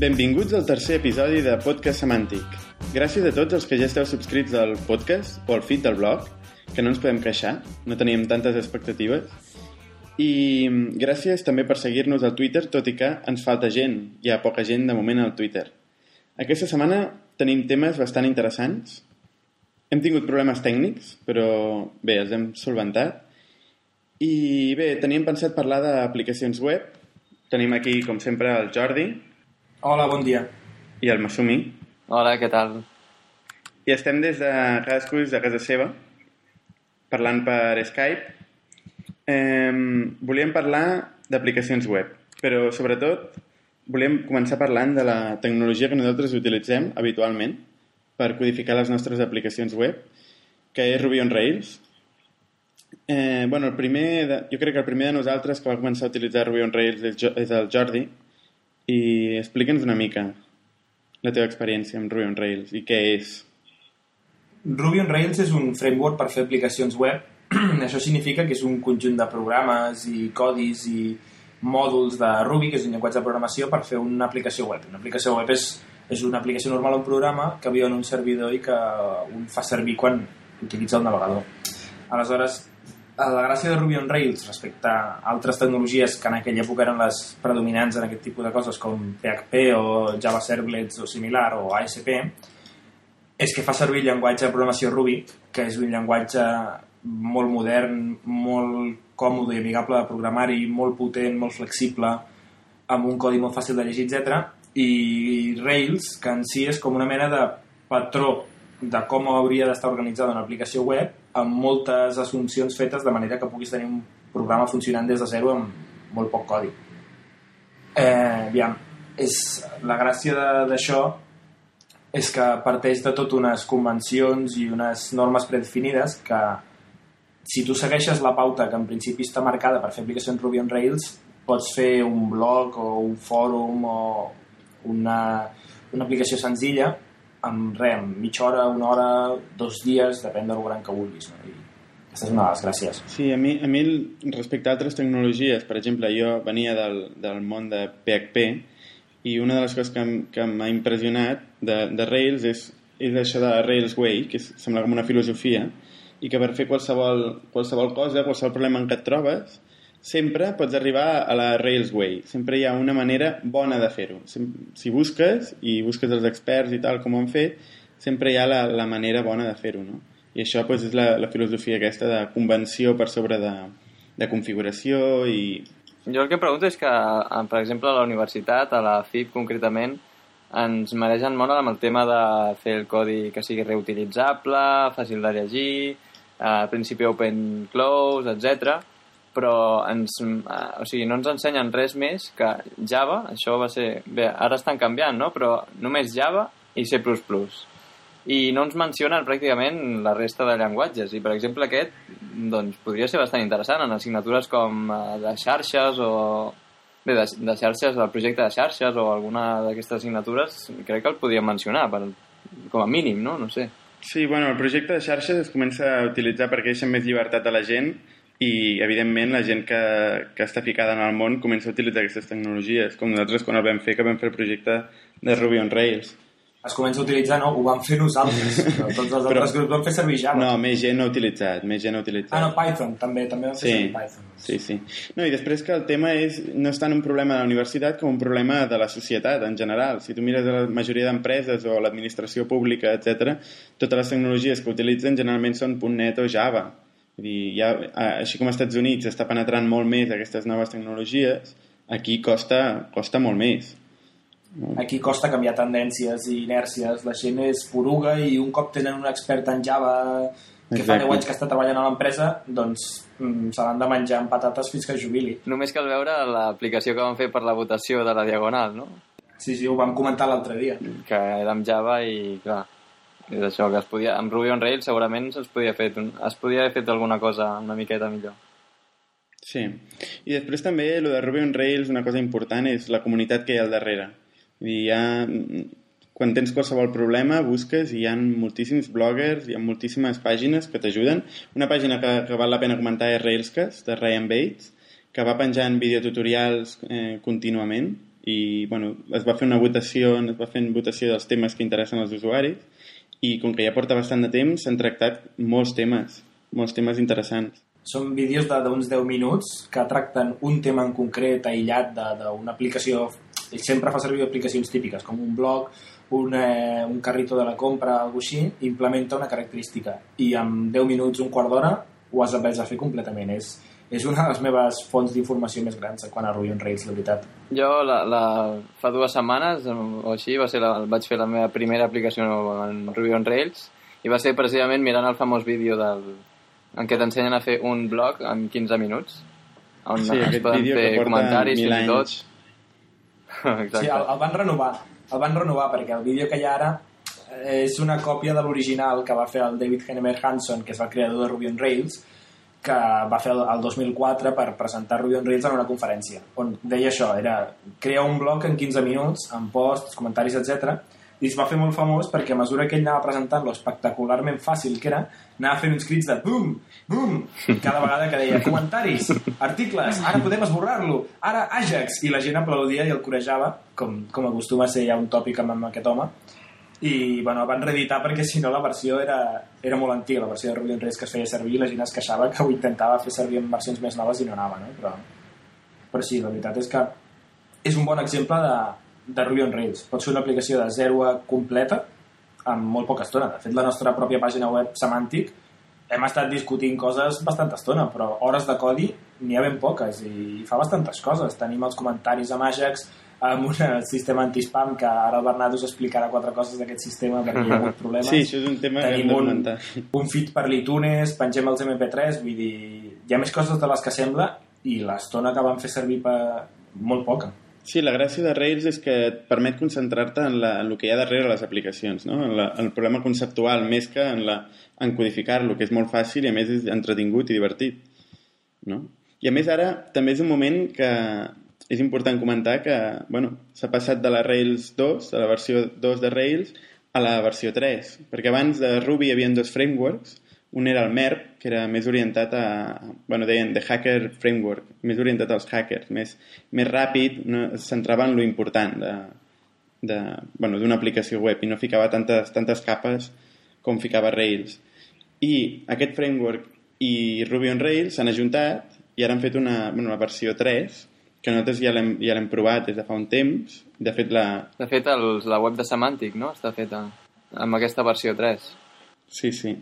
Benvinguts al tercer episodi de Podcast Semàntic. Gràcies a tots els que ja esteu subscrits al podcast o al feed del blog, que no ens podem queixar, no teníem tantes expectatives. I gràcies també per seguir-nos al Twitter, tot i que ens falta gent, hi ha poca gent de moment al Twitter. Aquesta setmana tenim temes bastant interessants. Hem tingut problemes tècnics, però bé, els hem solventat. I bé, teníem pensat parlar d'aplicacions web. Tenim aquí, com sempre, el Jordi Hola, bon dia. i el Masumi. Hola, què tal? I estem des de cadascú des de casa seva, parlant per Skype. Eh, volíem parlar d'aplicacions web, però sobretot volíem començar parlant de la tecnologia que nosaltres utilitzem habitualment per codificar les nostres aplicacions web, que és Ruby on Rails. Eh, bueno, el primer de, jo crec que el primer de nosaltres que va començar a utilitzar Ruby on Rails és, Jo- és el Jordi, i explica'ns una mica la teva experiència amb Ruby on Rails i què és. Ruby on Rails és un framework per fer aplicacions web. Això significa que és un conjunt de programes i codis i mòduls de Ruby, que és un llenguatge de programació, per fer una aplicació web. Una aplicació web és, és una aplicació normal un programa que viu en un servidor i que un fa servir quan utilitza el navegador. Aleshores, la gràcia de Ruby on Rails respecte a altres tecnologies que en aquella època eren les predominants en aquest tipus de coses com PHP o Java Servlets o similar o ASP és que fa servir el llenguatge de programació Ruby, que és un llenguatge molt modern, molt còmode i amigable de programar-hi, molt potent, molt flexible, amb un codi molt fàcil de llegir, etc. I Rails, que en si és com una mena de patró de com hauria d'estar organitzada una aplicació web amb moltes assumpcions fetes de manera que puguis tenir un programa funcionant des de zero amb molt poc codi. Eh, aviam, és, la gràcia d'això és que parteix de tot unes convencions i unes normes predefinides que si tu segueixes la pauta que en principi està marcada per fer aplicacions Ruby on Rails pots fer un blog o un fòrum o una, una aplicació senzilla amb res, amb mitja hora, una hora, dos dies, depèn del gran que vulguis. No? I aquesta és una de les gràcies. Sí, a mi, a mi respecte a altres tecnologies, per exemple, jo venia del, del món de PHP i una de les coses que, que m'ha impressionat de, de Rails és, és això de Rails Way, que és, sembla com una filosofia, i que per fer qualsevol, qualsevol cosa, qualsevol problema en què et trobes, sempre pots arribar a la Rails Way. Sempre hi ha una manera bona de fer-ho. Si busques, i busques els experts i tal, com ho han fet, sempre hi ha la, la manera bona de fer-ho, no? I això doncs, és la, la filosofia aquesta de convenció per sobre de, de configuració i... Jo el que pregunto és que, per exemple, a la universitat, a la FIP concretament, ens mereixen molt amb el tema de fer el codi que sigui reutilitzable, fàcil de llegir, eh, principi open close, etc. però ens, eh, o sigui, no ens ensenyen res més que Java, això va ser... Bé, ara estan canviant, no? Però només Java i C++. I no ens mencionen pràcticament la resta de llenguatges. I, per exemple, aquest doncs, podria ser bastant interessant en assignatures com eh, de xarxes o... Bé, de, de xarxes, del projecte de xarxes o alguna d'aquestes assignatures, crec que el podríem mencionar, per, com a mínim, no? No sé. Sí, bueno, el projecte de xarxes es comença a utilitzar perquè deixen més llibertat a la gent i, evidentment, la gent que, que està ficada en el món comença a utilitzar aquestes tecnologies, com nosaltres quan el vam fer, que vam fer el projecte de Ruby on Rails. Es comença a utilitzar, no? Ho vam fer nosaltres, però tots els altres Però- grups van fer servir Java. No, més gent no ha utilitzat, més gent ha utilitzat. Ah, no, Python, també, també vam fer Sí, servir Python. sí, sí. No, i després que el tema és, no és tant un problema de la universitat com un problema de la societat en general. Si tu mires la majoria d'empreses o l'administració pública, etc, totes les tecnologies que utilitzen generalment són .NET o Java. Vull dir, ja, així com als Estats Units està penetrant molt més aquestes noves tecnologies, aquí costa, costa molt més. Aquí costa canviar tendències i inèrcies. La gent és poruga i un cop tenen un expert en Java que fa Exacte. 10 anys que està treballant a l'empresa, doncs mm, se l'han de menjar amb patates fins que es jubili. Només cal veure l'aplicació que van fer per la votació de la Diagonal, no? Sí, sí, ho vam comentar l'altre dia. que era amb Java i, clar, és això, que es podia, amb Ruby on Rails segurament es podia, fet, es podia haver fet alguna cosa una miqueta millor. Sí. I després també, el de Ruby on Rails, una cosa important és la comunitat que hi ha al darrere. Hi ha, quan tens qualsevol problema, busques i hi ha moltíssims bloggers, hi ha moltíssimes pàgines que t'ajuden. Una pàgina que, que val la pena comentar és Railscast, de Ryan Bates, que va penjant videotutorials eh, contínuament i bueno, es va fer una votació, es va fer votació dels temes que interessen als usuaris i com que ja porta bastant de temps s'han tractat molts temes, molts temes interessants. Són vídeos d'uns 10 minuts que tracten un tema en concret aïllat d'una aplicació ell sempre fa servir aplicacions típiques com un blog, un, eh, un carrito de la compra, alguna així, implementa una característica i en 10 minuts, un quart d'hora ho has de fer completament. És, és una de les meves fonts d'informació més grans quan a Ruby on Rails, la veritat. Jo la, la, fa dues setmanes o així va ser la, vaig fer la meva primera aplicació en Ruby on Rails i va ser precisament mirant el famós vídeo del, en què t'ensenyen a fer un blog en 15 minuts on sí, es poden fer comentaris fins i tot. Exacte. Sí, el, el van renovar. El van renovar perquè el vídeo que hi ha ara és una còpia de l'original que va fer el David Hennemer Hanson, que és el creador de Ruby on Rails, que va fer el, el 2004 per presentar Ruby on Rails en una conferència, on deia això, era crear un blog en 15 minuts, amb posts, comentaris, etc. I es va fer molt famós perquè a mesura que ell anava presentant-lo espectacularment fàcil que era, anava fent uns crits de bum, bum, cada vegada que deia comentaris, articles, ara podem esborrar-lo, ara Ajax, i la gent aplaudia i el corejava, com, com acostuma a ser ja un tòpic amb, amb aquest home, i bueno, van reeditar perquè si no la versió era, era molt antiga, la versió de Ruby on Rails que es feia servir i la gent es queixava que ho intentava fer servir en versions més noves i no anava, no? Però, però sí, la veritat és que és un bon exemple de, de Ruby on Rails. Pot ser una aplicació de 0 a completa en molt poca estona. De fet, la nostra pròpia pàgina web Semantic hem estat discutint coses bastant estona, però hores de codi n'hi ha ben poques i fa bastantes coses. Tenim els comentaris amb Ajax, amb un sistema anti-spam que ara el Bernat us explicarà quatre coses d'aquest sistema perquè hi ha hagut problemes. Sí, això és un tema Tenim que hem un, un feed per l'iTunes, pengem els MP3, vull dir, hi ha més coses de les que sembla i l'estona que vam fer servir per molt poca. Sí, la gràcia de Rails és que et permet concentrar-te en, la, en el que hi ha darrere les aplicacions, no? en, la, en el problema conceptual, més que en, la, en codificar-lo, que és molt fàcil i a més és entretingut i divertit. No? I a més ara també és un moment que és important comentar que bueno, s'ha passat de la Rails 2, de la versió 2 de Rails, a la versió 3, perquè abans de Ruby hi havia dos frameworks, un era el MERP, que era més orientat a, bueno, deien The Hacker Framework, més orientat als hackers, més, més ràpid, no, es centrava en lo important de, de, bueno, d'una aplicació web i no ficava tantes, tantes capes com ficava Rails. I aquest framework i Ruby on Rails s'han ajuntat i ara han fet una, bueno, una versió 3 que nosaltres ja l'hem ja provat des de fa un temps. De fet, la... De fet, el, la web de Semantic, no?, està feta amb aquesta versió 3. Sí, sí.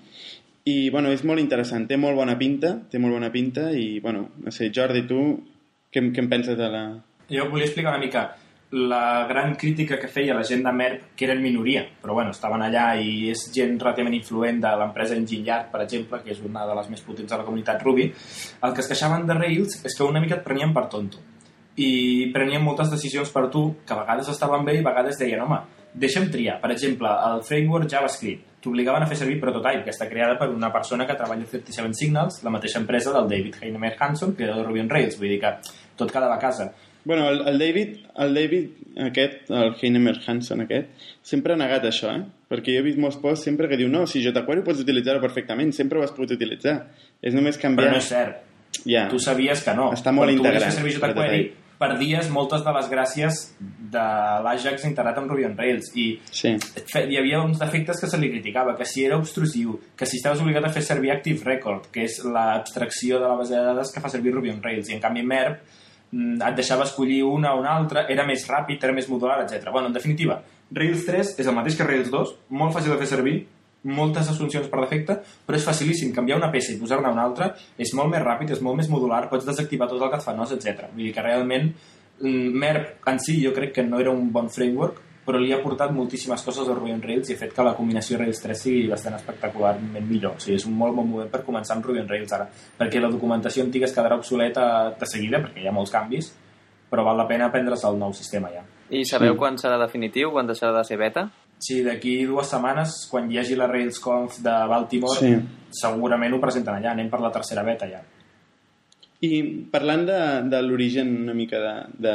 I, bueno, és molt interessant, té molt bona pinta, té molt bona pinta i, bueno, no sé, Jordi, tu què, què en penses de la... Jo volia explicar una mica la gran crítica que feia la gent de MERP, que eren minoria, però bueno, estaven allà i és gent relativament influent de l'empresa Engine Yard, per exemple, que és una de les més potents de la comunitat Ruby, el que es queixaven de Rails és que una mica et prenien per tonto i prenien moltes decisions per tu que a vegades estaven bé i a vegades deien home, deixa'm triar. Per exemple, el framework JavaScript t'obligaven a fer servir Prototype, que està creada per una persona que treballa a 37 Signals, la mateixa empresa del David Heinemer Hanson, creador de Ruby on Rails. Vull dir que tot quedava a casa. Bueno, el, el David, el David aquest, el Heinemer Hanson aquest, sempre ha negat això, eh? Perquè jo he vist molts posts sempre que diu no, si jQuery pots utilitzar-ho perfectament, sempre ho has pogut utilitzar. És només canviar... Però no és cert. Ja. Tu sabies que no. Està molt integrat. Tu fer servir jQuery, perdies moltes de les gràcies de l'Ajax integrat amb Ruby on Rails i sí. hi havia uns defectes que se li criticava, que si era obstrusiu, que si estaves obligat a fer servir Active Record, que és l'abstracció de la base de dades que fa servir Ruby on Rails, i en canvi MERP mm, et deixava escollir una o una altra, era més ràpid, era més modular, etc. Bueno, en definitiva, Rails 3 és el mateix que Rails 2, molt fàcil de fer servir, moltes assumpcions per defecte, però és facilíssim canviar una peça i posar-ne una altra, és molt més ràpid, és molt més modular, pots desactivar tot el que et fa nos, etc. Vull dir que realment mm, MERP en si jo crec que no era un bon framework, però li ha portat moltíssimes coses a Ruby on Rails i ha fet que la combinació Rails 3 sigui bastant espectacularment millor. O sigui, és un molt bon moment per començar amb Ruby on Rails ara, perquè la documentació antiga es quedarà obsoleta de seguida, perquè hi ha molts canvis, però val la pena aprendre's el nou sistema ja. I sabeu sí. quan serà definitiu, quan deixarà de ser beta? Sí, d'aquí dues setmanes, quan hi hagi la RailsConf de Baltimore, sí. segurament ho presenten allà, anem per la tercera beta ja. I parlant de, de l'origen una mica de, de,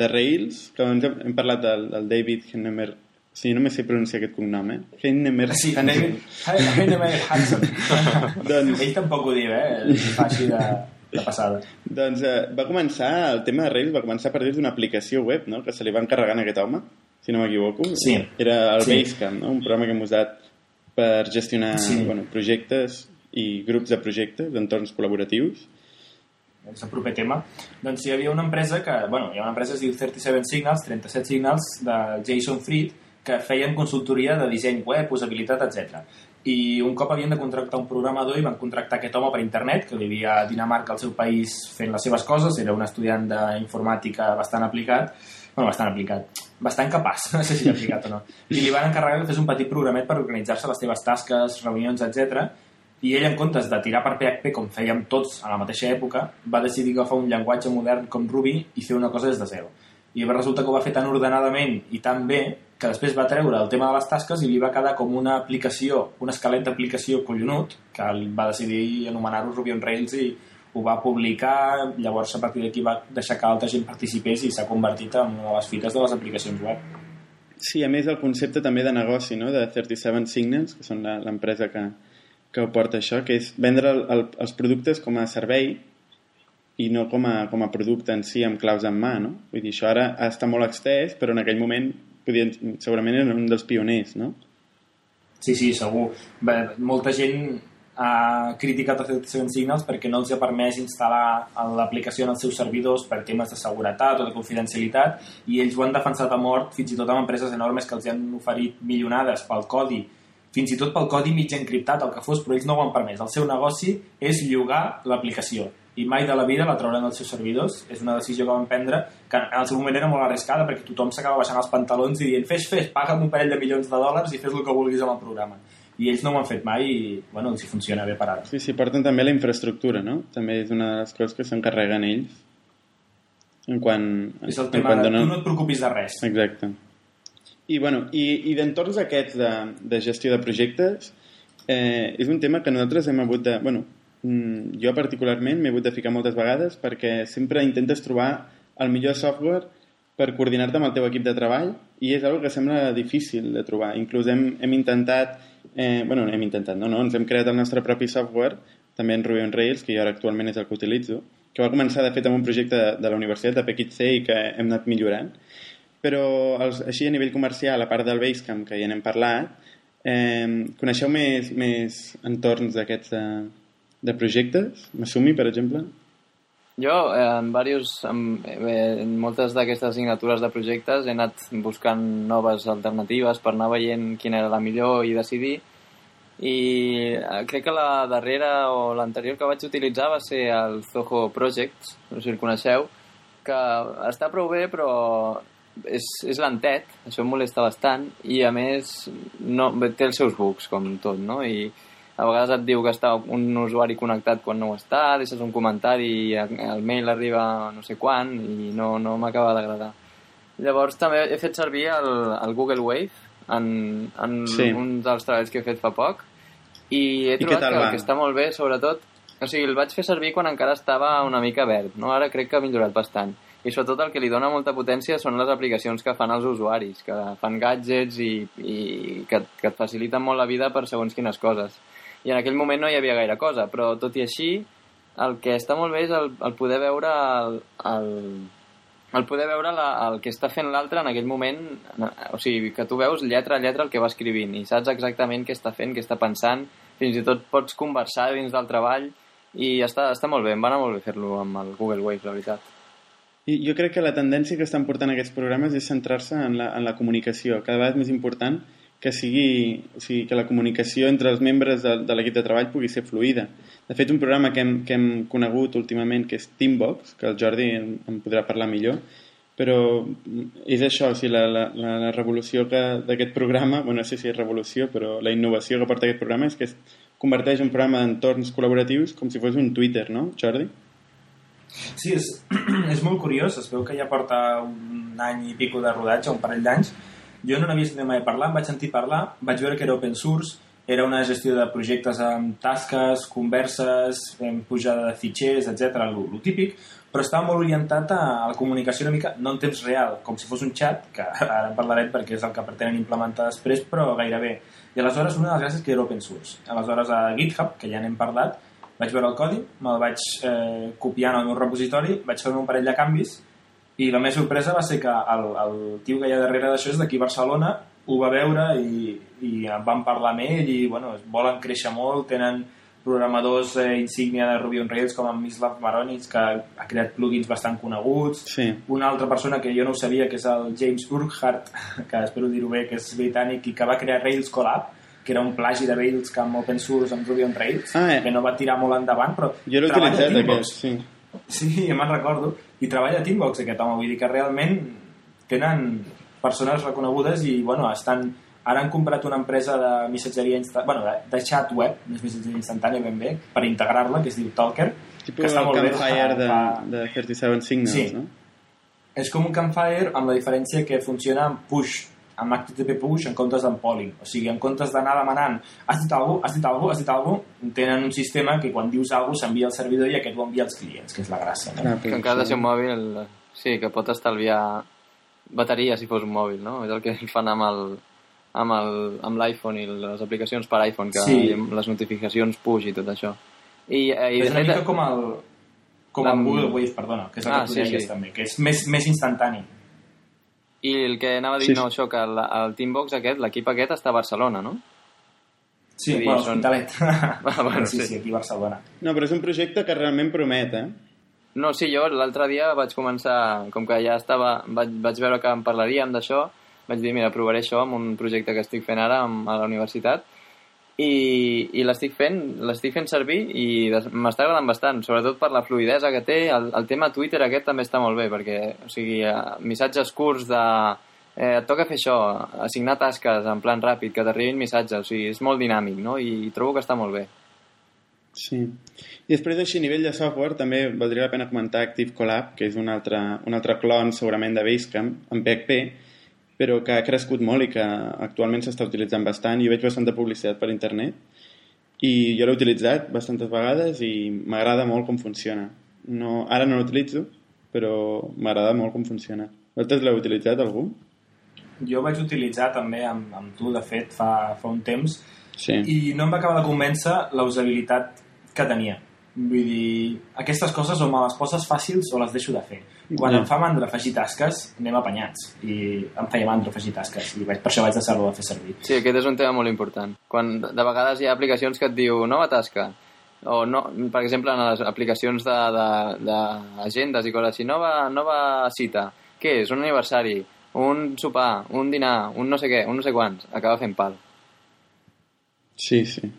de Rails, que abans hem, hem parlat del, del David Hennemer, sí, només sé pronunciar aquest cognom, eh? Hennemer sí, Hansen. Hennemer Hansen. doncs... Ell tampoc ho diu, eh? Fa així de de passada. doncs eh, va començar, el tema de Rails va començar a partir d'una aplicació web, no?, que se li va encarregar a aquest home, si no m'equivoco. Sí. Era el Sí. Basecamp, no?, un programa que hem usat per gestionar Sí. bueno, projectes i grups de projectes d'entorns col·laboratius. és el proper tema, doncs hi havia una empresa que, bueno, hi ha una empresa que es diu 37 Signals, 37 Signals, de Jason Fried, que feien consultoria de disseny web, usabilitat, etc. I un cop havien de contractar un programador i van contractar aquest home per internet, que vivia a Dinamarca, al seu país, fent les seves coses, era un estudiant d'informàtica bastant aplicat, bueno, bastant aplicat, bastant capaç, no sé si aplicat o no. I li van encarregar que fes un petit programet per organitzar-se les seves tasques, reunions, etc. I ell, en comptes de tirar per PHP, com fèiem tots a la mateixa època, va decidir agafar un llenguatge modern com Ruby i fer una cosa des de zero. I resulta que ho va fer tan ordenadament i tan bé que després va treure el tema de les tasques i li va quedar com una aplicació, un esquelet d'aplicació collonut, que va decidir anomenar-ho Ruby on Rails i ho va publicar, llavors a partir d'aquí va deixar que altra gent participés i s'ha convertit en una de les fites de les aplicacions web. Sí, a més el concepte també de negoci, no?, de 37 Signals, que són la- l'empresa que, que ho porta això, que és vendre el, el, els productes com a servei i no com a, com a producte en si amb claus en mà, no? Vull dir, això ara està molt extès, però en aquell moment podien, segurament era un dels pioners, no? Sí, sí, segur. Bé, molta gent ha criticat els 37 Signals perquè no els ha permès instal·lar l'aplicació en els seus servidors per temes de seguretat o de confidencialitat i ells ho han defensat a mort fins i tot amb empreses enormes que els han oferit milionades pel codi fins i tot pel codi mig encriptat, el que fos, però ells no ho han permès. El seu negoci és llogar l'aplicació i mai de la vida la trauran dels seus servidors. És una decisió que van prendre que en el seu moment era molt arriscada perquè tothom s'acaba baixant els pantalons i dient fes, fes, paga'm un parell de milions de dòlars i fes el que vulguis amb el programa. I ells no ho han fet mai i, bueno, hi funciona bé per ara. Sí, sí, porten també la infraestructura, no? També és una de les coses que s'encarreguen ells en quan... És el tema quan donen- tu no et preocupis de res. Exacte. I, bueno, i, i d'entorns aquests de, de gestió de projectes, eh, és un tema que nosaltres hem hagut de... Bueno, mm, jo particularment m'he hagut de ficar moltes vegades perquè sempre intentes trobar el millor software per coordinar-te amb el teu equip de treball i és una que sembla difícil de trobar. Inclús hem, hem intentat... Eh, bueno, hem intentat, no, no, ens hem creat el nostre propi software, també en Ruby on Rails, que jo ara actualment és el que utilitzo, que va començar, de fet, amb un projecte de, de la universitat, de PXC, i que hem anat millorant però els, així a nivell comercial, a part del Basecamp, que ja n'hem parlat, eh, coneixeu més, més entorns d'aquests de, de projectes? Masumi, per exemple? Jo, eh, en, varios, en, eh, en moltes d'aquestes assignatures de projectes he anat buscant noves alternatives per anar veient quina era la millor i decidir. I eh, crec que la darrera o l'anterior que vaig utilitzar va ser el Zoho Project, no sé si el coneixeu, que està prou bé, però és, és lentet, això em molesta bastant, i a més no, té els seus bugs, com tot, no? I a vegades et diu que està un usuari connectat quan no ho està, deixes un comentari i el mail arriba no sé quan i no, no m'acaba d'agradar. Llavors també he fet servir el, el Google Wave en, en Sí. un dels treballs que he fet fa poc i he I trobat tal que el que està molt bé, sobretot, o sigui, el vaig fer servir quan encara estava una mica verd, no? Ara crec que ha millorat bastant. I sobretot el que li dona molta potència són les aplicacions que fan els usuaris, que fan gadgets i, i que, que et faciliten molt la vida per segons quines coses. I en aquell moment no hi havia gaire cosa, però tot i així, el que està molt bé és el, el poder veure el, el, el poder veure la, el que està fent l'altre en aquell moment, o sigui, que tu veus lletra a lletra el que va escrivint i saps exactament què està fent, què està pensant, fins i tot pots conversar dins del treball i està, està molt bé, em va anar molt bé fer-lo amb el Google Wave, la veritat. I jo crec que la tendència que estan portant aquests programes és centrar-se en, la, en la comunicació. Cada vegada és més important que sigui, o sigui, que la comunicació entre els membres de, de l'equip de treball pugui ser fluida. De fet, un programa que hem, que hem conegut últimament, que és Teambox, que el Jordi en, en podrà parlar millor, però és això, o sigui, la, la, la, revolució que- d'aquest programa, bueno, no sé si és revolució, però la innovació que porta aquest programa és que es converteix un programa d'entorns col·laboratius com si fos un Twitter, no, Jordi? Sí, és, és molt curiós. Es veu que ja porta un any i pico de rodatge, un parell d'anys. Jo no n'havia sentit mai parlar, em vaig sentir parlar, vaig veure que era open source, era una gestió de projectes amb tasques, converses, pujada de fitxers, etc, el, el típic, però estava molt orientat a, la comunicació una mica, no en temps real, com si fos un chat, que ara en parlarem perquè és el que pretenen implementar després, però gairebé. I aleshores una de les gràcies que era open source. Aleshores a GitHub, que ja n'hem parlat, vaig veure el codi, me'l vaig eh, copiar en el meu repositori, vaig fer un parell de canvis i la meva sorpresa va ser que el, el tio que hi ha darrere d'això és d'aquí Barcelona, ho va veure i, i vam parlar amb ell i bueno, volen créixer molt, tenen programadors eh, insígnia de Ruby on Rails com en Mislav Maronic que ha creat plugins bastant coneguts Sí. una altra persona que jo no ho sabia que és el James Urquhart que espero dir-ho bé, que és britànic i que va crear Rails Collab que era un plagi de Rails que amb open source amb Ruby on Rails Ah, eh. que no va tirar molt endavant però Jo l'he utilitzat, aquest, sí. Sí, ja me'n recordo. I treballa a Teambox, aquest home. Vull dir que realment tenen persones reconegudes i, bueno, estan... Ara han comprat una empresa de missatgeria instantània, bueno, de, de chat web, no és missatgeria instantània ben bé, per integrar-la, que es diu Talker, Tipo que està molt bé. Campfire de, de 37 Signals, Sí. no? És com un Campfire amb la diferència que funciona amb push, amb HTTP push en comptes d'en polling. O sigui, en comptes d'anar demanant has dit alguna has dit alguna has dit alguna tenen un sistema que quan dius alguna s'envia al servidor i aquest ho envia als clients, que és la gràcia. No? Ah, Que en cas de ser un mòbil, sí, que pot estalviar bateria si fos un mòbil, no? És el que fan amb el amb el- amb l'iPhone i les aplicacions per iPhone, que Sí. les notificacions push i tot això. I, eh, i és una mica com el, com el Google Wave, perdona, que és el Ah, que tu sí, deies sí. també, que és més, més instantani. I el que anava a dir, Sí, no, això, que el, el Teambox aquest, l'equip aquest està a Barcelona, no? Sí, dir, bueno, són-. Ah, bueno, sí, sí. sí, aquí a Barcelona. No, però és un projecte que realment promet, eh? No, sí, jo l'altre dia vaig començar, com que ja estava, vaig, vaig veure que en parlaríem d'això, vaig dir, mira, provaré això amb un projecte que estic fent ara amb, a la universitat i, i l'estic fent, l'estic fent servir i m'està agradant bastant, sobretot per la fluidesa que té. El, el tema Twitter aquest també està molt bé, perquè, o sigui, eh, missatges curts de eh, et toca fer això, assignar tasques en plan ràpid, que t'arribin missatges, o sigui, és molt dinàmic, no? I trobo que està molt bé. Sí. I després així, a nivell de software, també valdria la pena comentar Active Collab, que és un altre, un altre clon segurament de Basecamp, en PHP, però que ha crescut molt i que actualment s'està utilitzant bastant. Jo veig bastanta publicitat per internet i jo l'he utilitzat bastantes vegades i m'agrada molt com funciona. No, ara no l'utilitzo, però m'agrada molt com funciona. Vosaltres l'heu utilitzat, algú? Jo vaig utilitzar també amb, amb tu, de fet, fa, fa un temps, Sí. i no em va acabar de convèncer la usabilitat que tenia. Vull dir, aquestes coses o me les poses fàcils o les deixo de fer. Quan Ja. em fa mandra afegir tasques, anem apanyats. I em feia mandra afegir tasques. I vaig, per això vaig deixar-lo de fer servir. Sí, aquest és un tema molt important. Quan de vegades hi ha aplicacions que et diu nova tasca, o no, per exemple, en les aplicacions d'agendes i coses així, nova, nova cita, què és? Un aniversari, un sopar, un dinar, un no sé què, un no sé quants, acaba fent pal. Sí, sí.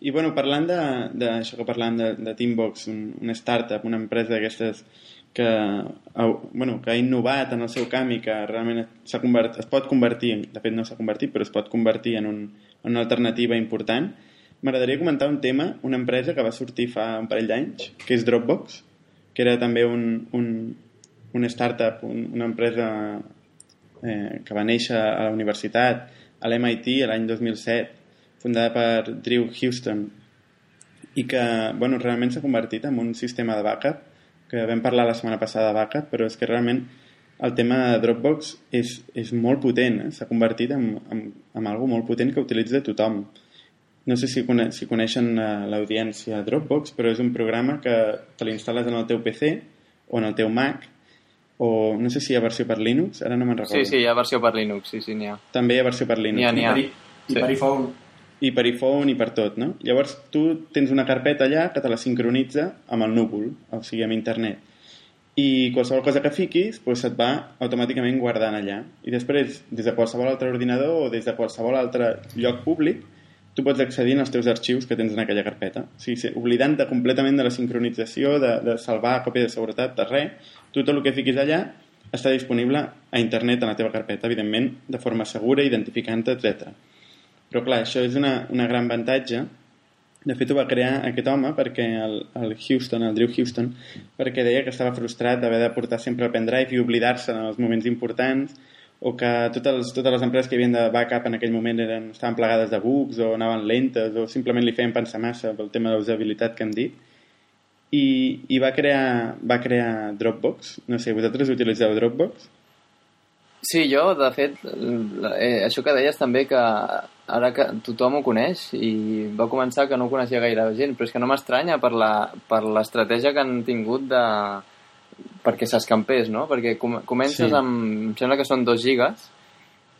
I bueno, parlant de- d'això que parlant de, de Teambox, un, una startup, una empresa d'aquestes que, ha, bueno, que ha innovat en el seu camp i que realment convert, es pot convertir, de fet no s'ha convertit, però es pot convertir en, un, en una alternativa important, m'agradaria comentar un tema, una empresa que va sortir fa un parell d'anys, que és Dropbox, que era també un, un, una startup, un, una empresa eh, que va néixer a la universitat, a l'MIT, l'any 2007, fundada per Drew Houston, i que bueno, realment s'ha convertit en un sistema de backup, que vam parlar la setmana passada de backup, però és que realment el tema de Dropbox és, és molt potent, eh? s'ha convertit en, en, en algo molt potent que utilitza tothom. No sé si, cone si coneixen uh, l'audiència Dropbox, però és un programa que te l'instal·les en el teu PC o en el teu Mac, o no sé si hi ha versió per Linux, ara no me'n recordo. Sí, sí, hi ha versió per Linux, sí, sí, n'hi ha. També hi ha versió per Linux. N'hi ha, n'hi I ha. per, i, Sí. i per iPhone. I per iPhone i per tot, no? Llavors tu tens una carpeta allà que te la sincronitza amb el núvol, o sigui, amb internet. I qualsevol cosa que fiquis doncs se't va automàticament guardant allà. I després, des de qualsevol altre ordinador o des de qualsevol altre lloc públic, tu pots accedir als teus arxius que tens en aquella carpeta. O sigui, oblidant-te completament de la sincronització, de, de salvar còpia de seguretat, de res, tu tot el que fiquis allà està disponible a internet en la teva carpeta, evidentment, de forma segura, identificant-te, etc. Però clar, això és una, una gran avantatge. De fet, ho va crear aquest home perquè el, el Houston, el Drew Houston, perquè deia que estava frustrat d'haver de portar sempre el pendrive i oblidar-se en els moments importants o que totes, totes les empreses que havien de backup en aquell moment eren, estaven plegades de bugs o anaven lentes o simplement li feien pensar massa pel tema de usabilitat que hem dit i, i va, crear, va crear Dropbox no sé, vosaltres utilitzeu Dropbox? Sí, jo, de fet, eh, això que deies també que ara que tothom ho coneix i va començar que no ho coneixia gaire gent, però és que no m'estranya per l'estratègia que han tingut de perquè s'escampés, no? Perquè com comences Sí. amb, em sembla que són 2 gigas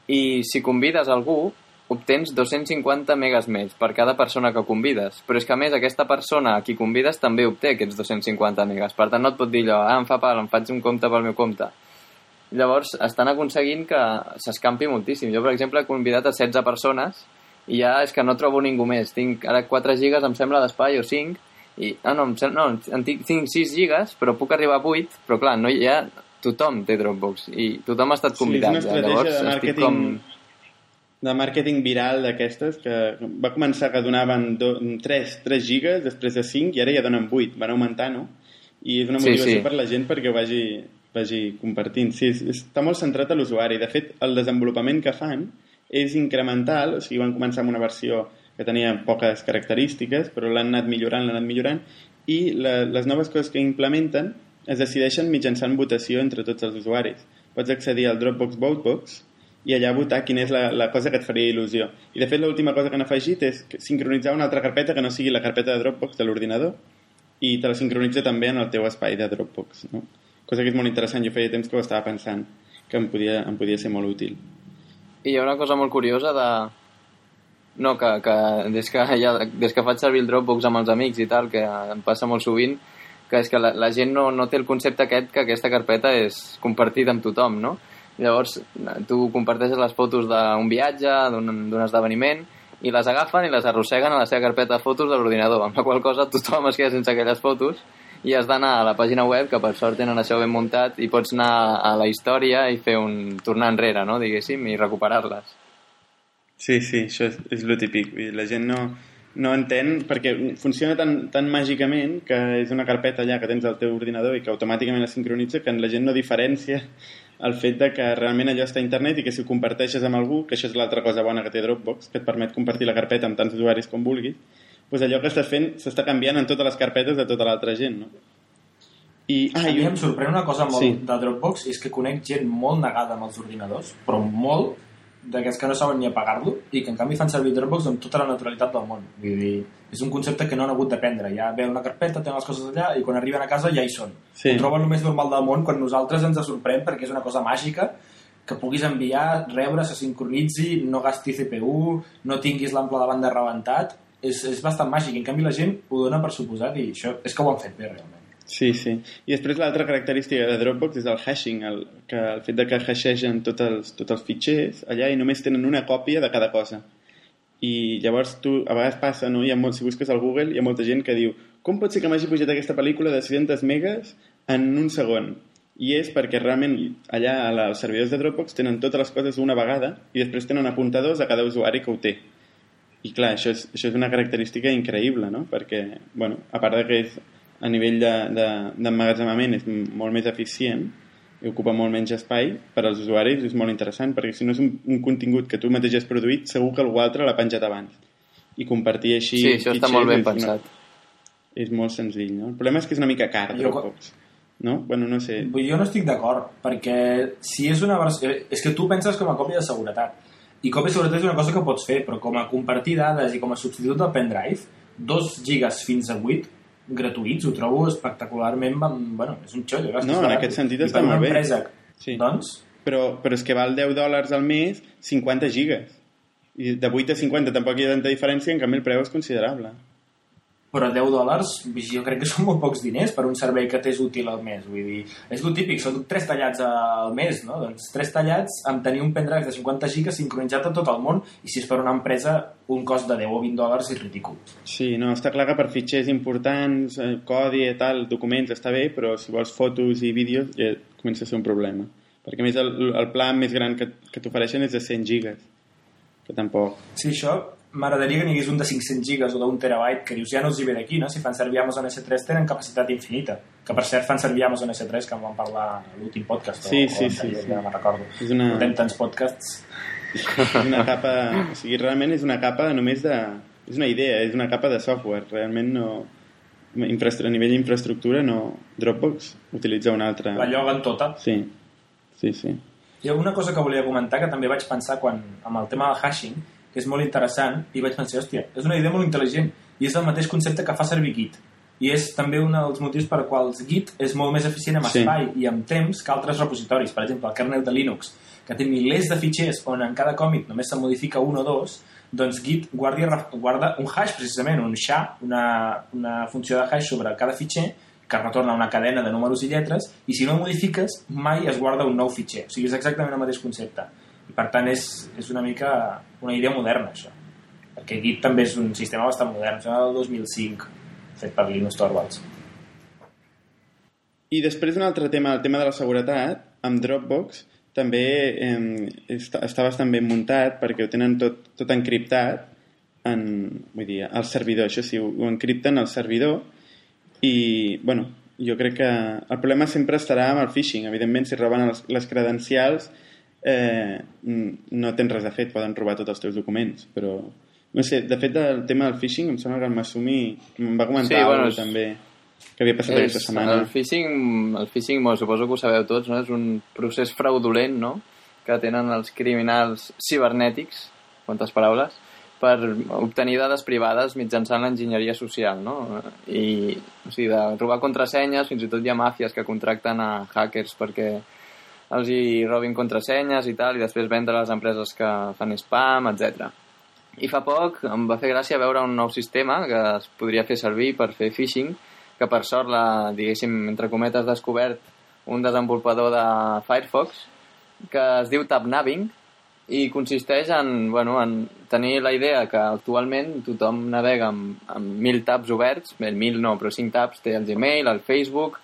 i si convides algú obtens 250 megas més per cada persona que convides. Però és que, a més, aquesta persona a qui convides també obté aquests 250 megas. Per tant, no et pot dir allò, ah, em fa pal, em faig un compte pel meu compte. Llavors, estan aconseguint que s'escampi moltíssim. Jo, per exemple, he convidat a 16 persones i ja és que no trobo ningú més. Tinc ara 4 gigas, em sembla, d'espai, o 5, i, ah, no, em sembla, no, en tinc, tinc 6 gigas, però puc arribar a 8, però clar, no hi ha... Tothom té Dropbox i tothom ha estat Sí, és convidat. una ja. estratègia Llavors, de màrqueting com... de màrqueting viral d'aquestes que va començar que donaven do, 3, 3 gigas, després de 5 i ara ja donen 8, van augmentar, no? I és una Sí, motivació sí. per la gent perquè ho vagi, vagi compartint. Sí, està molt centrat a l'usuari. De fet, el desenvolupament que fan és incremental, o sigui, van començar amb una versió que tenia poques característiques, però l'han anat millorant, l'han anat millorant, i la, les noves coses que implementen es decideixen mitjançant votació entre tots els usuaris. Pots accedir al Dropbox Votebox i allà votar quina és la, la cosa que et faria il·lusió. I de fet l'última cosa que han afegit és sincronitzar una altra carpeta que no sigui la carpeta de Dropbox de l'ordinador i te la sincronitza també en el teu espai de Dropbox. No? Cosa que és molt interessant, jo feia temps que ho estava pensant, que em podia, em podia ser molt útil. I hi ha una cosa molt curiosa de... No, que, que des, que ja, des que faig servir el Dropbox amb els amics i tal, que em passa molt sovint, que és que la, la gent no, no té el concepte aquest que aquesta carpeta és compartida amb tothom, no? Llavors, tu comparteixes les fotos d'un viatge, d'un esdeveniment, i les agafen i les arrosseguen a la seva carpeta de fotos de l'ordinador, amb la qual cosa tothom es queda sense aquelles fotos i has d'anar a la pàgina web, que per sort tenen això ben muntat, i pots anar a la història i fer un tornar enrere, no?, diguéssim, i recuperar-les. Sí, sí, això és, és lo típic. La gent no, no entén perquè funciona tan, tan màgicament que és una carpeta allà que tens al teu ordinador i que automàticament es sincronitza que la gent no diferencia el fet de que realment allò està a internet i que si ho comparteixes amb algú, que això és l'altra cosa bona que té Dropbox, que et permet compartir la carpeta amb tants usuaris com vulguis, doncs allò que estàs fent s'està canviant en totes les carpetes de tota l'altra gent, no? I, ah, A mi un... em sorprèn una cosa molt Sí. de Dropbox, és que conec gent molt negada amb els ordinadors, però molt, d'aquests que no saben ni apagar-lo, i que en canvi fan servir Dropbox amb tota la naturalitat del món. Vull dir, és un concepte que no han hagut d'aprendre. Ja ve una carpeta, tenen les coses allà, i quan arriben a casa ja hi són. Sí. Ho troben el més normal del món, quan nosaltres ens sorprèn perquè és una cosa màgica, que puguis enviar, rebre, se sincronitzi, no gasti CPU, no tinguis l'ample de banda rebentat, és, és bastant màgic. En canvi la gent ho dona per suposat i això és que ho han fet bé, realment. Sí, sí. I després l'altra característica de Dropbox és el hashing, el, que el fet de que hashegen tots els, tots els fitxers allà i només tenen una còpia de cada cosa. I llavors tu, a vegades passa, no? Hi ha molt, si busques al Google, hi ha molta gent que diu com pot ser que m'hagi pujat aquesta pel·lícula de 600 megas en un segon? I és perquè realment allà als servidors de Dropbox tenen totes les coses una vegada i després tenen apuntadors a cada usuari que ho té. I clar, això és, això és una característica increïble, no? Perquè, bueno, a part de que és, a nivell d'emmagatzemament de, de, és molt més eficient i ocupa molt menys espai, per als usuaris és molt interessant, perquè si no és un, un contingut que tu mateix has produït, segur que algú altre l'ha penjat abans. I compartir així Sí, això està molt ben és pensat. Una, és molt senzill, no? El problema és que és una mica car, Jo- Dropbox. No? Bueno, no sé. Jo no estic d'acord, perquè si és una versió... És que tu penses com a còpia de seguretat. I còpia seguretat és una cosa que pots fer, però com a compartir dades i com a substitut del pendrive, 2 gigas fins a 8 gratuïts, ho trobo espectacularment... Bueno, és un xollo. No, en aquest sentit està molt bé. Empresa, Sí. Doncs, Però, però és que val 10 dòlars al mes 50 gigas. I de 8 a 50 tampoc hi ha tanta diferència, en canvi el preu és considerable. Però 10 dòlars jo crec que són molt pocs diners per un servei que t'és útil al mes. Vull dir, és el típic, són 3 tallats al mes, no? Doncs 3 tallats amb tenir un pendrive de 50 gigas sincronitzat a tot el món i si és per una empresa un cost de 10 o 20 dòlars és ridícul. Sí, no, està clar que per fitxers importants, eh, codi i tal, documents està bé, però si vols fotos i vídeos ja comença a ser un problema. Perquè a més el, el pla més gran que, que t'ofereixen és de 100 gigas, que tampoc... Sí, això m'agradaria que n'hi hagués un de 500 gigas o d'un terabyte, que dius, ja no els hi ve d'aquí, no? Si fan servir Amazon S3 tenen capacitat infinita. Que per cert fan servir Amazon S3, que en vam parlar a l'últim podcast. Sí, o, sí, o sí, sí. Ja me'n recordo. És una- Portem tants podcasts. És una capa... O sigui, realment és una capa només de... És una idea, és una capa de software. Realment no... A nivell d'infraestructura no... Dropbox utilitza una altra... La lloguen tota. Sí, sí, sí. Hi ha una cosa que volia comentar que també vaig pensar quan, amb el tema del hashing, és molt interessant, i vaig pensar, hòstia, és una idea molt intel·ligent, i és el mateix concepte que fa servir Git. I és també un dels motius per quals Git és molt més eficient amb Sí. espai i amb temps que altres repositoris. Per exemple, el kernel de Linux, que té milers de fitxers on en cada còmic només se modifica un o dos, doncs Git guarda, guarda un hash, precisament, un SHA, una, una funció de hash sobre cada fitxer, que retorna una cadena de números i lletres, i si no modifiques, mai es guarda un nou fitxer. O sigui, és exactament el mateix concepte. Per tant, és, és una mica una idea moderna, això. Perquè Git també és un sistema bastant modern, és del 2005, fet per Linus Torvalds. I després un altre tema, el tema de la seguretat, amb Dropbox també eh, està, està bastant ben muntat perquè ho tenen tot, tot encriptat en, vull dir, al servidor, això sí, ho, ho encripten al servidor i, bueno, jo crec que el problema sempre estarà amb el phishing. Evidentment, si roben les, les credencials eh, no tens res de fet, poden robar tots els teus documents, però no sé, de fet del tema del phishing em sembla que el Masumi em va comentar Sí, bueno, és- també que havia passat aquesta setmana. El phishing, el phishing bueno, suposo que ho sabeu tots, no? és un procés fraudulent no? que tenen els criminals cibernètics, quantes paraules, per obtenir dades privades mitjançant l'enginyeria social, no? I, o sigui, de robar contrasenyes, fins i tot hi ha màfies que contracten a hackers perquè els hi robin contrasenyes i tal, i després vendre les empreses que fan spam, etc. I fa poc em va fer gràcia veure un nou sistema que es podria fer servir per fer phishing, que per sort, la, diguéssim, entre cometes, descobert un desenvolupador de Firefox que es diu TabNabbing i consisteix en, bueno, en tenir la idea que actualment tothom navega amb, amb mil tabs oberts, bé, mil no, però cinc tabs, té el Gmail, el Facebook,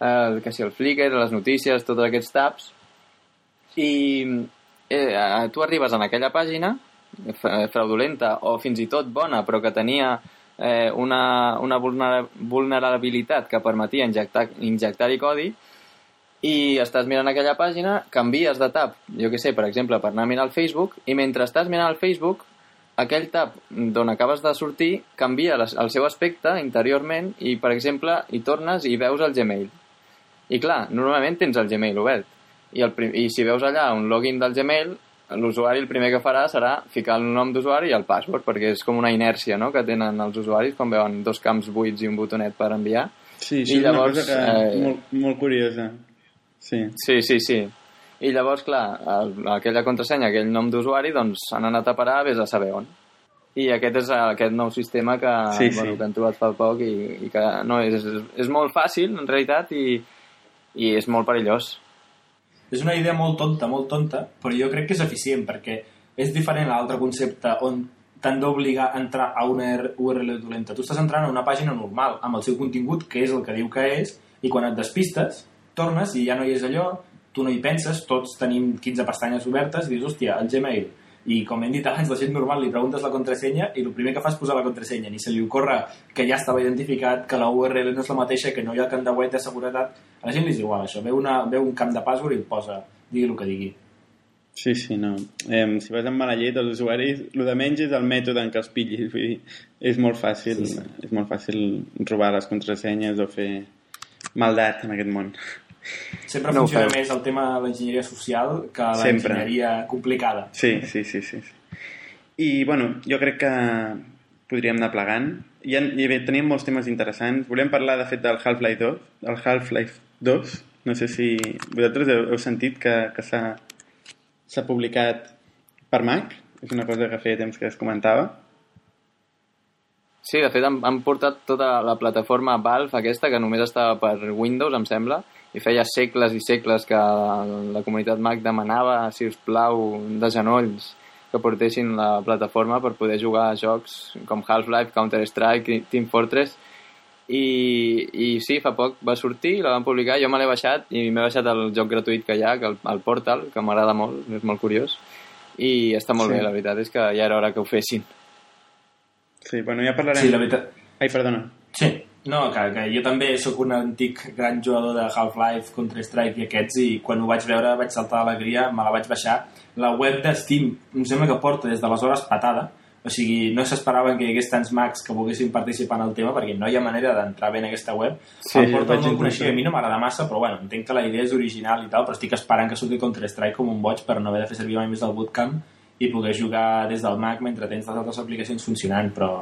el, que si el Flickr, les notícies, tots aquests tabs, i eh, eh, tu arribes en aquella pàgina fra- fraudulenta o fins i tot bona però que tenia eh, una, una vulnera- vulnerabilitat que permetia injectar- injectar-hi codi i estàs mirant aquella pàgina, canvies de tab, jo que sé, per exemple, per anar a mirar el Facebook, i mentre estàs mirant el Facebook, aquell tab d'on acabes de sortir canvia el seu aspecte interiorment i, per exemple, hi tornes i veus el Gmail. I clar, normalment tens el Gmail obert. I, el, i si veus allà un login del Gmail, l'usuari el primer que farà serà ficar el nom d'usuari i el password, perquè és com una inèrcia no?, que tenen els usuaris quan veuen dos camps buits i un botonet per enviar. Sí, això I és llavors, una cosa que, eh, molt, molt curiosa. Sí. Sí, sí, sí. I llavors, clar, el, aquella contrasenya, aquell nom d'usuari, doncs han anat a parar, vés a saber on. I aquest és aquest nou sistema que, Sí, sí. bueno, que han trobat fa poc i, i que no, és, és, és molt fàcil, en realitat, i, i és molt perillós. És una idea molt tonta, molt tonta, però jo crec que és eficient, perquè és diferent a l'altre concepte on t'han d'obligar a entrar a una URL dolenta. Tu estàs entrant a una pàgina normal, amb el seu contingut, que és el que diu que és, i quan et despistes, tornes i ja no hi és allò, tu no hi penses, tots tenim 15 pestanyes obertes, i dius, hòstia, el Gmail. I com hem dit abans, la gent normal li preguntes la contrasenya i el primer que fa és posar la contrasenya. Ni se li ocorre que ja estava identificat, que la URL no és la mateixa, que no hi ha camp de web de seguretat. A la gent li és igual això. Veu, una, veu un camp de password i el posa, digui el que digui. Sí, sí, no. Eh, si vas amb mala llet, els usuaris, el de menys és el mètode en què els pillis. Vull dir, és molt fàcil, Sí, sí. és molt fàcil robar les contrasenyes o fer maldat en aquest món. Sempre No funciona més el tema de l'enginyeria social que l'enginyeria complicada. Sí, sí, sí, sí. I, bueno, jo crec que podríem anar plegant. Hi ha, teníem molts temes interessants. Volem parlar, de fet, del Half-Life 2. El Half-Life 2. No sé si vosaltres heu, heu sentit que, que s'ha s'ha publicat per Mac. És una cosa que feia temps que es comentava. Sí, de fet han, han portat tota la plataforma Valve aquesta, que només estava per Windows, em sembla, i feia segles i segles que la comunitat Mac demanava, si us plau, de genolls, que portessin la plataforma per poder jugar a jocs com Half-Life, Counter-Strike, Team Fortress, i, i sí, fa poc va sortir, la van publicar, jo me l'he baixat i m'he baixat el joc gratuït que hi ha, que el, el Portal, que m'agrada molt, és molt curiós, i està molt Sí. bé, la veritat és que ja era hora que ho fessin. Sí, bueno, ja parlarem... Sí, la veritat. Ai, perdona. Sí, no, que, que jo també sóc un antic gran jugador de Half-Life, Counter-Strike i aquests, i quan ho vaig veure vaig saltar d'alegria, me la vaig baixar. La web de Steam em sembla que porta des d'aleshores patada, O sigui, no s'esperaven que hi hagués tants mags que volguessin participar en el tema perquè no hi ha manera d'entrar bé en aquesta web. Sí, el portal vaig no coneixia, a mi no m'agrada massa, però bueno, entenc que la idea és original i tal, però estic esperant que surti Counter-Strike com un boig per no haver de fer servir mai més el bootcamp i poder jugar des del Mac mentre tens les altres aplicacions funcionant, però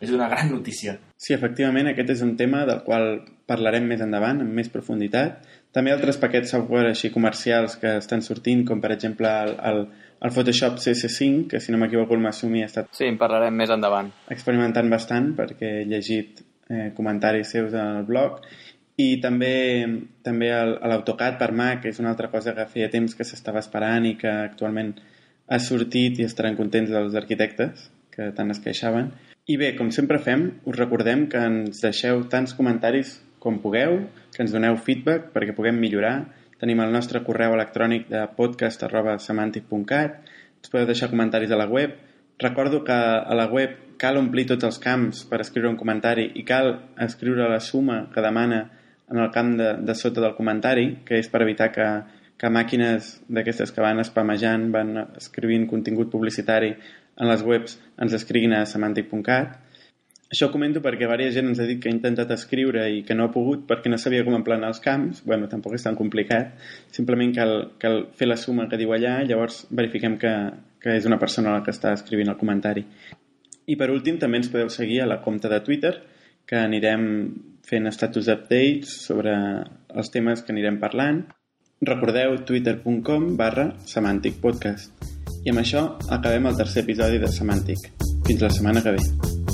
és una gran notícia. Sí, efectivament, aquest és un tema del qual parlarem més endavant, amb més profunditat. També altres paquets software així comercials que estan sortint, com per exemple el, el, el Photoshop CS5, que si no m'equivoco el Masumi ha estat Sí, en parlarem més endavant. experimentant bastant perquè he llegit eh, comentaris seus al blog i també, també el- l'AutoCAD per Mac és una altra cosa que feia temps que s'estava esperant i que actualment ha sortit i estaran contents els arquitectes que tant es queixaven. I bé, com sempre fem, us recordem que ens deixeu tants comentaris com pugueu, que ens doneu feedback perquè puguem millorar. Tenim el nostre correu electrònic de podcast.semantic.cat ens podeu deixar comentaris a la web. Recordo que a la web cal omplir tots els camps per escriure un comentari i cal escriure la suma que demana en el camp de, de sota del comentari, que és per evitar que, que màquines d'aquestes que van spamejant, van escrivint contingut publicitari en les webs, ens escriguin a semantic.cat. Això ho comento perquè varia gent ens ha dit que ha intentat escriure i que no ha pogut perquè no sabia com emplenar els camps. bueno, tampoc és tan complicat. Simplement cal, cal fer la suma que diu allà, llavors verifiquem que, que és una persona la que està escrivint el comentari. I per últim també ens podeu seguir a la compte de Twitter, que anirem fent status updates sobre els temes que anirem parlant. Recordeu twitter.com barra Semantic Podcast. I amb això acabem el tercer episodi de Semantic. Fins la setmana que ve.